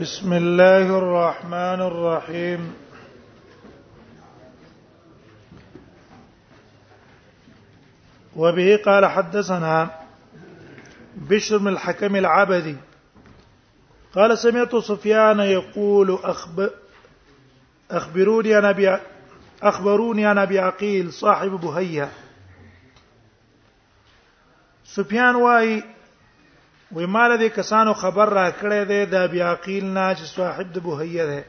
بسم الله الرحمن الرحيم وبه قال حدثنا بشر بن الحكم العبدي قال سمعت سفيان يقول أخب أخبروني عن أبي أخبروني عن أبي عقيل صاحب بهية سفیان وای وی مال دې کسانو خبر را کړې ده د ابي عقيل نه چې صاحب د بوهيه ده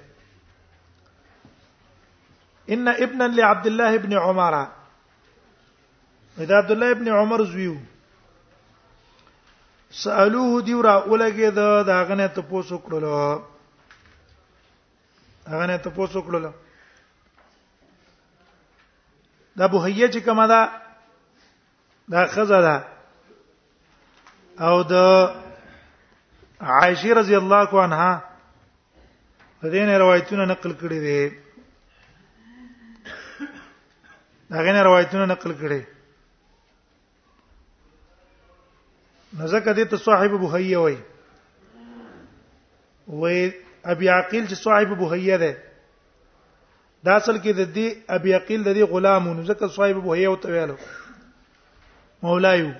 ان ابنا لعبد الله ابن عمر اذا عبد الله ابن عمر زویو سالوه دی را اولګه د داغه نه ته پوسو کړلو هغه نه ته پوسو کړلو دا بوهیه چې کومه ده دا خزه ده او د عائشه رضی الله عنها د دې نه روایتونه نقل کړي دي دا غنه روایتونه نقل کړي نزدکه دې ته صاحب بوهیه وای وای ابي عقيل چې صاحب بوهیه ده دا اصل کې د دې ابي عقيل د دې غلامونو ځکه صاحب بوهیه وته ویلو مولایو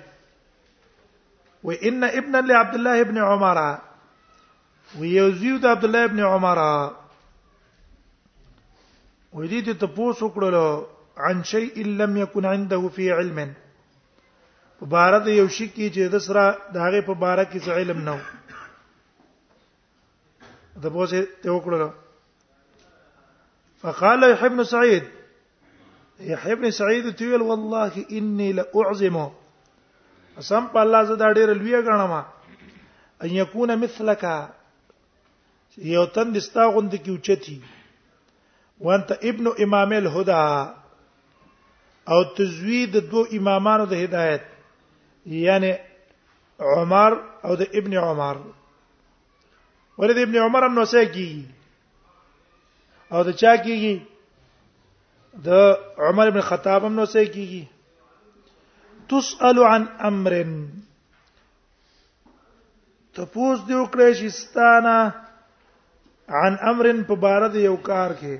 وان ابن لعبد الله ابن عمر ویوزیو د عبد الله ابن عمر وې دې ته پوس وکړلو عن شيء لم يكن عنده في علم په بار د یو شي کې چې د سره د هغه په بار کې څه علم نه و د بوسه ته وکړلو فقال يحيى بن سعيد يحيى بن سعيد تيول والله اني لاعظم قسم په الله زه دا ډیر لوی غنم ان يكون مثلك یو تن دستا غوند کی اوچتی وانت ابن امام الهدى او تزوید دو امامانو د هدایت یعنی عمر او د ابن عمر ولید ابن عمر هم نو سه کیږي او د چا کیږي د عمر ابن خطاب هم نو سه کیږي تسأل عن امر تپوس دی وکړې چې ستانه عن امر په بار د یو کار کې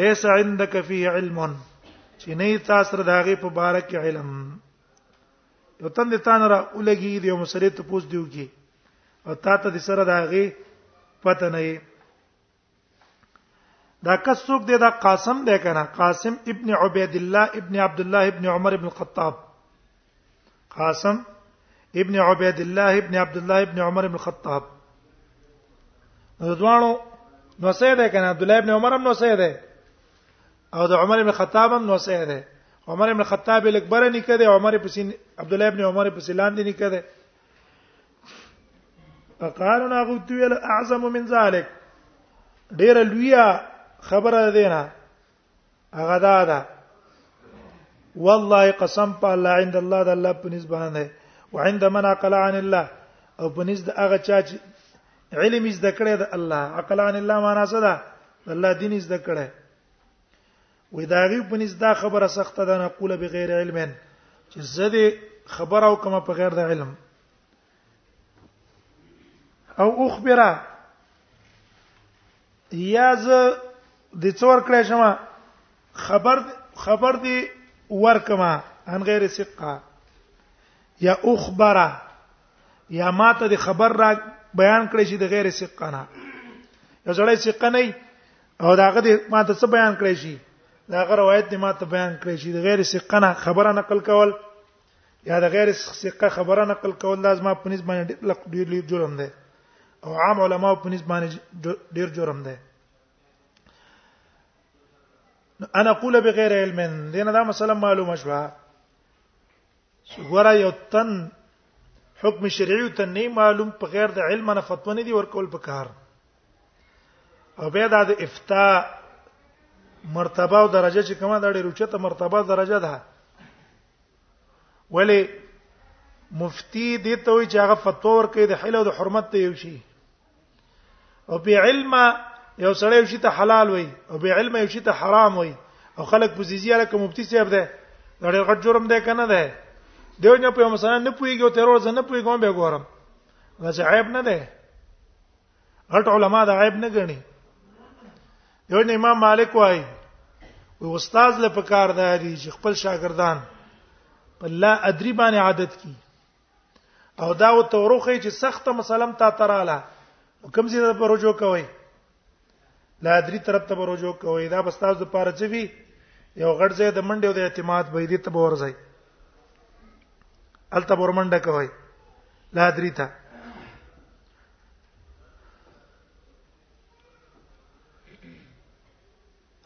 ليس عندك فيه علم چې نه تاسو سره داغه په بار کې علم یو تند تان را ولګي دی مسلې تپوس دیو کې او تا ته د سره دا غي پته نه یې دا کس څوک دی دا قاسم دی کنه قاسم ابن عبید الله ابن عبد الله ابن عمر ابن الخطاب قاسم ابن عبید الله ابن عبد الله ابن عمر ابن الخطاب نو دوانو نو سه ده کنه عبد الله ابن عمر هم نو سه ده او د عمر ابن الخطاب هم نو سه ده عمر ابن الخطاب الاکبر نکده عمر پسین عبد الله ابن عمر پسیلان دي نکده فقالوا ناغوت ویل اعظم من ذلك ډیر لویا خبره ده نه هغه دا ده والله قسم په الله عند الله د الله په نسبت باندې وعند من عقل عن الله او په نسبت هغه چا چې علم زده کړی د الله عقل عن الله معنا څه ده الله دین زده کړی وې دا غي په نس دا خبره سخته ده نه قوله بغیر علم چې زده خبر او کومه په غیر د علم او اخبره یا ز د څور کړې شمه خبر خبر دی ورکما ان غیر ثقه یا اخبره یا ماته د خبر را بیان کړی شي د غیر ثقه نه یو ځړی ثقه نه او داغه دې ما ته څه بیان کړی شي داغه روایت دې ما ته بیان کړی شي د غیر ثقه خبره نقل کول یا د غیر ثقه خبره نقل کول لازم په نسبت باندې لک ډیر لوی جرم دی او عام علما په نسبت باندې ډیر جرم دی انا اقول بغیر علم دینه دا مسله معلومه شوه ګوره یو تن حکم شرعي ته نه معلوم په غیر د علم نه فتوا نه دی ورکول په کار او بیا د افتا مرتبه او درجه چې کومه د ډېر اوچته مرتبه درجه ده ولی مفتی دې ته وی چې هغه فتوا ورکړي د حل او د حرمت ته یو شي او په علم یو سړی یو شي ته حلال وای او په علم یو شي ته حرام وای او خلک په زیزیه لکه مفتی صاحب ده دا ډېر غټ جرم ده کنه ده دیو نه په مثلا نه پويږي او تیرور زنه پويږم به ګورم دا چې عیب نه ده غټ علما دا عیب نه ګڼي یو نه امام مالک وای او استاد له پکار دی چې خپل شاګردان په لا ادري باندې عادت کی او دا و توروخه چې سخته مسلم تا تراله کوم ځای ته رجوع کوي لا دري طرف ته رجوع کوي دا بس تاسو لپاره چې وي یو غړ ځای د منډه او د اعتماد به دې ته ورځي الته ورمنډه کوي لا دري ته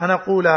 انا قولا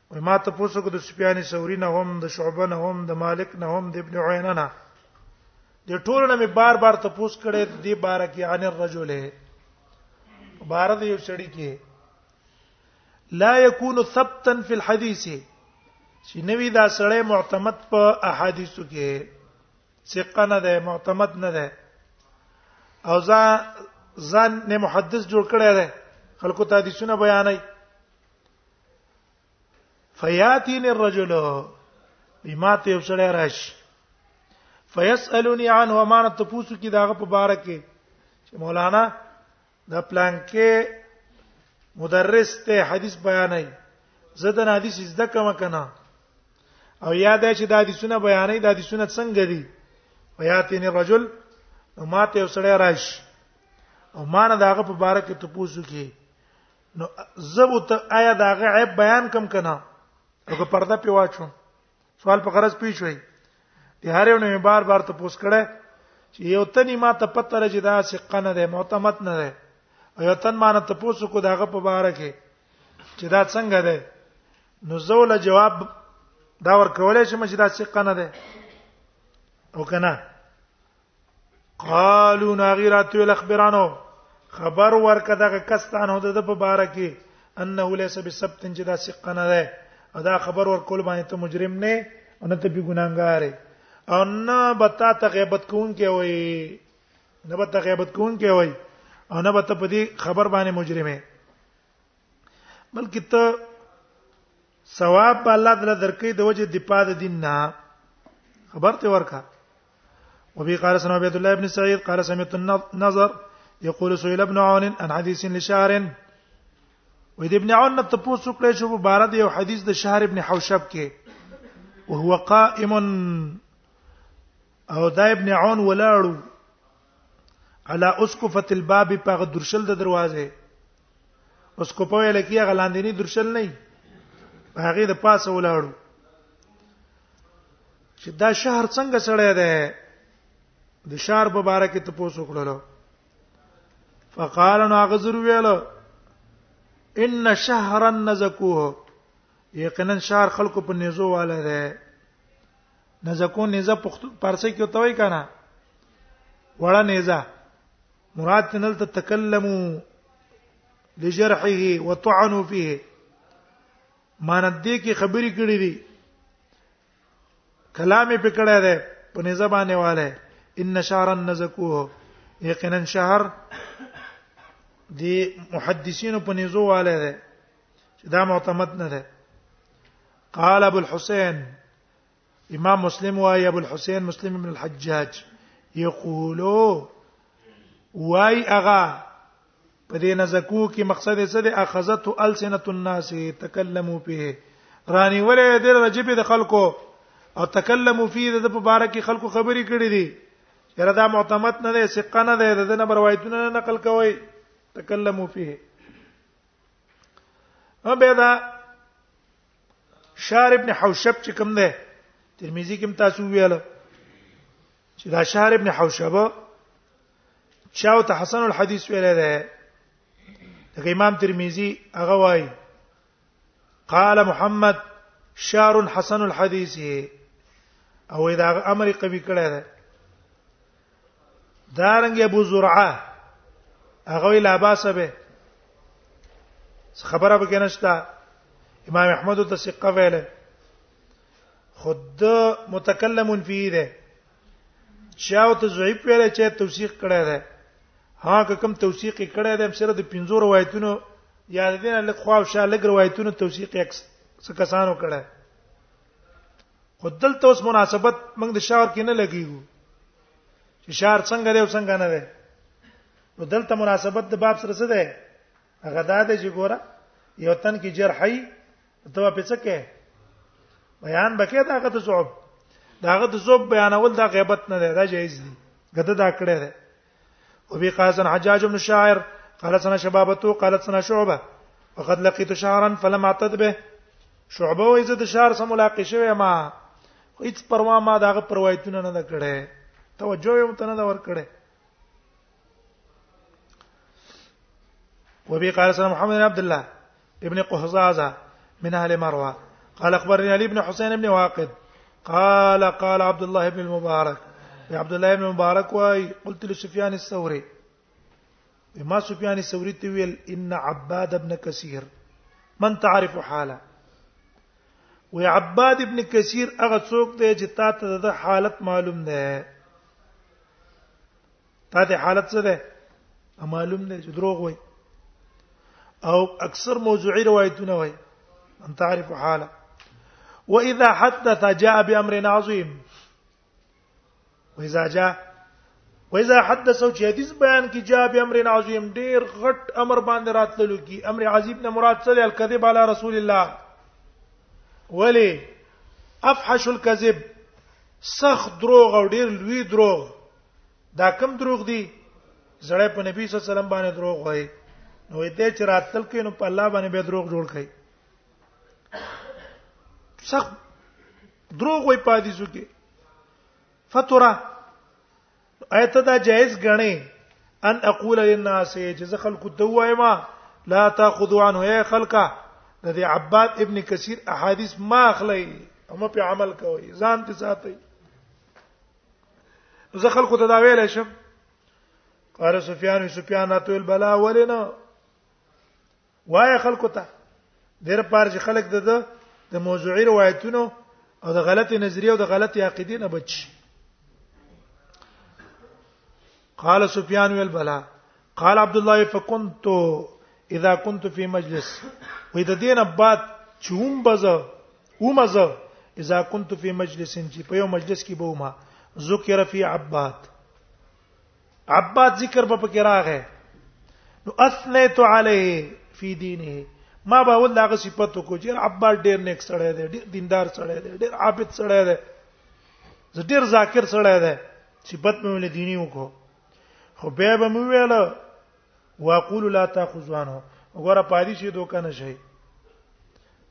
و ما ته پوسو کو د سفیان ثوری نه هم د شعبه نه هم د مالک نه هم د ابن عینه نه د ټولو نه مې بار بار ته پوس کړي د دې بار کې عن الرجل بار د یو سړی کې لا يكون ثبتا في الحديث چې نوی دا سړی معتمد په احادیثو کې ثقه نه ده معتمد نه ده او ځان ځان نه محدث جوړ کړی دی خلکو ته حدیثونه بیانای فیاتین الرجل بما ته یو سړی راشي فیسالونی عن و ما ته پوسو کی داغه په بار کې چې مولانا دا پلان کې مدرس ته حدیث بیانای زده نه حدیث زده کوم کنه او یاد چې دا حدیثونه بیانای دا حدیثونه څنګه دي ویاتین الرجل ما ته یو سړی راشي او ما نه داغه په بار کې ته پوسو کی نو زبو ته آیا دا غ عیب بیان کم کنه هغه پرده پی واچو سوال په غرض پی شوي دی هر یو نه بار بار ته پوس کړه چې یو تنی ما ته پته راځي دا ثقه نه ده معتمد نه ده او یو تن ما نه ته پوس کو داغه په بار کې چې دا څنګه ده نو زول جواب دا ور کولای شم چې دا ثقه نه ده او کنه قالو ناغیرات ویل خبرانو خبر ورکه دغه کستان هو د په بار کې انه ليس بسبت چې دا ثقه نه ده ادا خبر ورکول باندې ته مجرم نه او نه ته به ګناګار او نه بتا ته غیبت کون کې وای نه بتا غیبت کون کې وای او نه بتا په دې خبر باندې مجرمه بلکې ته ثواب الله تعالی درکې د وجه د پاد دین نه خبر ته ورکا وبي قال سنا عبد الله بن سعيد قال سمعت النظر يقول سئل ابن عون عن حديث لشهر وې د ابن عون ته پوښتنه کړې شو په بار د یو حدیث د شهر ابن حوشب کې وهو قائم او دا ابن عون ولاړو علا اسقفه الباب په درشل د دروازه اسقفه ویل کیه غلاندینی درشل نه هغه د پاسه ولاړو چې دا شهر څنګه سړی دی د شهر په باره کې ته پوسو کړلو فقال نو غزر ویلو ان شهرا نزکوه یقینا شهر خلکو په نيزو واله ده نزکو نزه پارسی کې توي کنه وړه نزه مراد تنل تتکلمو لجرحه وطعنوا فيه مان دې کې خبرې کړې دي کلام په کړه ده په نزه باندې والے ان شهر النزکوه یقینا شهر دی محدثین په نزو والے ده دا معتمد نه ده قال ابو الحسين امام مسلم وايي ابو الحسين مسلم بن الحجاج يقول واي اغا په دې نزکو کې مقصد څه دی اخذته السنه الناس تکلموا به رانی ولې د رجب د خلکو او تکلموا فيه د په باره کې خلکو خبرې کړې دي یره دا معتمد نه دی ثقه نه دی د نه روایتونه نقل کوي تکلموا فيه ابدا شهر ابن حوشب چې کوم ده ترمذی کې تاسو ویاله چې دا شهر ابن حوشب چاو ته حسن الحديث ویل ده دغه امام ترمذی هغه وایي قال محمد شهر حسن الحديث او دا امر قوي کړه ده دارنګ ابو زرعه هغه وی لا باس به خبره به کنهشتا امام احمد ته ثقه ویله خود متکلم فيه ده چاو ته ضعیف ویل چې توثیق کړی ده ها کوم توثیق کړی ده سره د پنځو روایتونو یا د دې له خواو شاله روایتونو توثیق اکس څه کسانو کړی خو دلته اوس مناسبت موږ د شعر کې نه لګیږو چې شعر څنګه دی او څنګه نه دی نو دلته مناسبت د باب سره څه دی هغه دا دی چې ګوره یو تن کې جرحي ته په څه کې بیان بکې دا هغه د زوب دا هغه د زوب بیانول دا غیبت نه دی دا جایز دی ګته دا کړی دی وبي قال سن حجاج بن شاعر قال سن شبابته قال سن شعبه وقد لقيت شعرا فلم اعتد به شعبه وې زه د شعر سره ملاقات شوه ما خو هیڅ پروا ما دغه پروایتونه نه کړې توجه یې متنه دا ور کړې وبي قال سن محمد بن عبد الله ابن قحزازة من أهل مروى قال أخبرني علي بن حسين بن واقد قال قال عبد الله بن المبارك عبد الله بن المبارك واي قلت لسفيان الثوري ما سفيان الثوري تويل إن عباد بن كثير من تعرف حاله ويا عباد بن كثير هغه څوک دی چې تا ته حالت معلوم ده تا ته حالت څه ده معلوم نه چې دروغ وای او اکثر موضوعي روایتونه وای ان تعرف حاله واذا حدث جاء بامر عظيم واذا جاء واذا حدث او چې حدیث بیان کی جاء بامر عظيم ډیر غټ امر باندې راتللو کی امر عظیم نه مراد څه دی الکذب علی رسول الله ولی افحش الكذب سخت دروغ او ډیر لوی دروغ دا کم دروغ دي زړه په نبی صلی الله علیه وسلم باندې دروغ وایي نو دې چې راتل کې نو په الله باندې به دروغ جوړ کړي صح دروغ وایي په حدیثو کې فتره ایت دا جائز غني ان اقول للناس چې زه خلکو ته وایم لا تاخذوا عنه يا خلقه د دې عباد ابن کثیر احادیث ما اخلي هم په عمل کوي ځان ته ساتي زه خلکو ته دا ویل شم قال سفیان سفیان اتل بلا ولنا وای خلکو ته ډیر پار چې خلک د د موضوعي روایتونو او د غلطي نظریه او د غلطي عقیده نه بچي قال سفيان والبلا قال عبد الله فكنت اذا كنت في مجلس وې د دینه بعد چې هم بزه ومزه اذا كنت في مجلس چې په یو مجلس کې به ما ذکر فی عباد عباد ذکر په پکې راغې نو اثنیت علیه فی دینه ما به ول هغه صفاتو کو چې عباد ډیر نیک سړی دی ډیر دیندار سړی دی ډیر عابد سړی دی زه ډیر ذاکر سړی دی صفت مې ول دیني وکړو خو به به مې ویل واقول لا تاخذوانه وګوره په حدیث یې دوکه نشي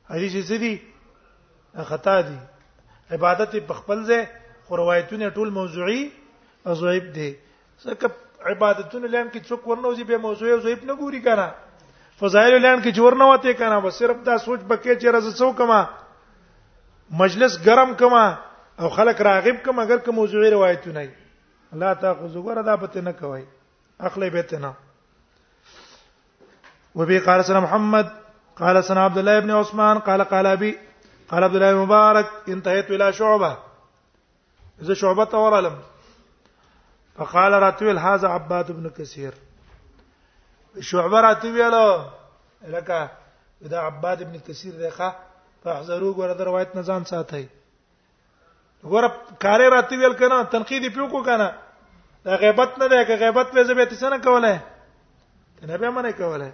حدیث یې څه دي خطا دي عبادت په خپل ځای خو روایتونه ټول موضوعي او ضعیف دي ځکه عبادتونه لام کې څوک ورنوځي به موضوعي او ضعیف نه ګوري کنه فضایل لام کې جوړ نه وته کنه بس صرف دا سوچ بکې چې رز څو کما مجلس ګرم کما او خلک راغب کما اگر کوم موضوعي روایتونه نه لا تاخذ غره دا پته نه کوي اخلي به ته نه وبي قال سنا محمد قال سنا عبد الله ابن عثمان قال قال ابي قال عبد الله المبارك انتهيت الى شعبه زه شعبه ته ورالم فقال راتویل هاذا عباد ابن کثیر شعبه راتویل لکه دا عباد ابن کثیر دی ښا فاحذرو ګوره د روایت نه ځان ساتي ګوره کاری راتویل کنه تنقیدی پیو کو کنه دا غیبت نه ده که غیبت به زبې تسنه کوله ته نه به منه کوله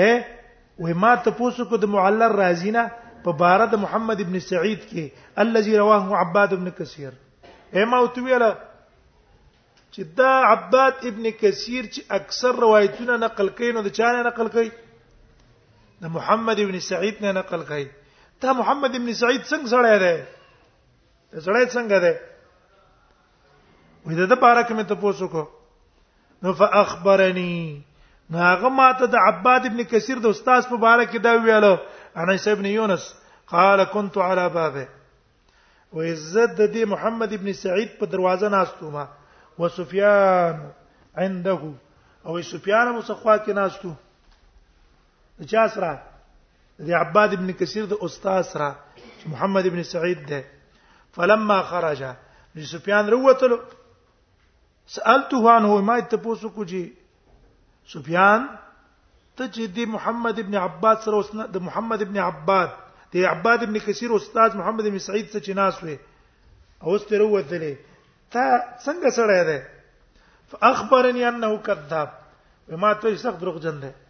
اے وې ما ته پوسو کو د معلل رازینا په بار د محمد ابن سعید کې الذي رواه عباد ابن کثیر اے ما او تویلا چې دا عباد ابن کثیر چې اکثر روایتونه نقل کوي نو د چا نه نقل کوي د محمد ابن سعید نه نقل کوي دا محمد ابن سعید څنګه سره دی سره څنګه دی وې د لپاره کوم ته پوسوکو نو فاخبرني نو هغه ماته د عباد ابن کثیر د استاد په باره کې دا ویاله انا ابن یونس قال كنت على بابه وعزت د دې محمد ابن سعید په دروازه ناستو ما وسفیان عنده او سفیان مو صخوا کې ناستو چا سره د عباد ابن کثیر د استاد سره محمد ابن سعید ده فلما خرج ابي سفيان روتلو سالته عنه ما تاسو کو جی سفيان ته چې دی محمد ابن عباد سره اوس د محمد ابن عباد د عباد ابن کثیر استاد محمد ابن سعید څخه چې ناس وي اوس تر وتلې تا څنګه سره ده فاخبرني انه كذاب ما ته سخت دروغجن ده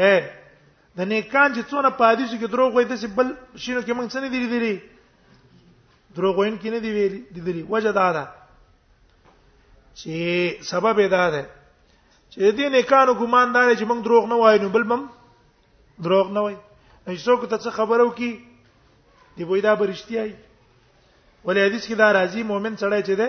اے د نیکان چې څونه په حدیث کې دروغ وایي د بل شینو کې موږ څه نه دی دی دروغ وین کې نه دی ویلي د دې وجه دا ده چې سبب دا ده چې دې نه کانو ګمان دار چې موږ دروغ نه وایو بل بم دروغ نه وایي هیڅ څوک ته څه خبرو کی دی وای دا برشتي ای ولې حدیث کې دا راځي مؤمن سره چې ده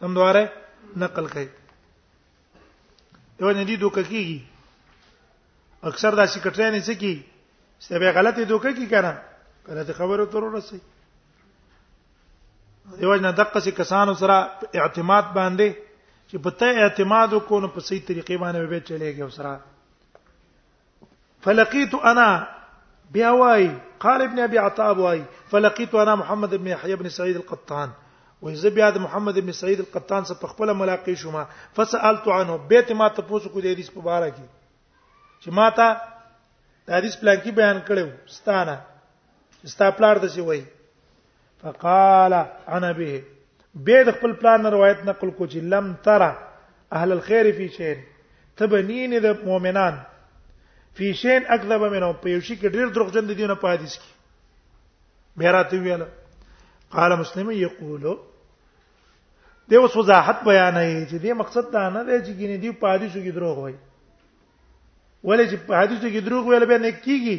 سم دواره نقل کوي یو نه دي دوک کیږي اکثر دا سیکرټری نه سکی چې به غلطه دوک کی کنه کله ته خبره تر ورسې دیو نه دقه سي کسانو سره اعتماد باندې چې په ته اعتماد وکونو په صحیح طریقې باندې به چلےږي وسره فلقيت انا بیا وای قال ابن ابي عطاء وای فلقيت انا محمد بن يحيى بن سعيد القطان وای زه بیا د محمد بن سعيد القطان سره په خپل ملاقات شوم فسالت عنه بیت ما ته پوسو کو د حدیث په اړه کې چې ما ته د حدیث پلان کې بیان کړو ستانه ستا پلار د څه وای فقال انا به به د خپل پلان روایت نقل کو چې لم ترى اهل الخير في شيء تبنين د مؤمنان في شيء اكذب منهم په یو شي کې ډېر دروغجن دي نه په حدیث کې بیا راته ویل قال مسلم یقول د اوس وضاحت بیان یې چې دې مقصد دا نه دی چې ګینه دی په حدیثو کې دروغ وایي ولې چې په حدیثو کې دروغ ویل به نه کیږي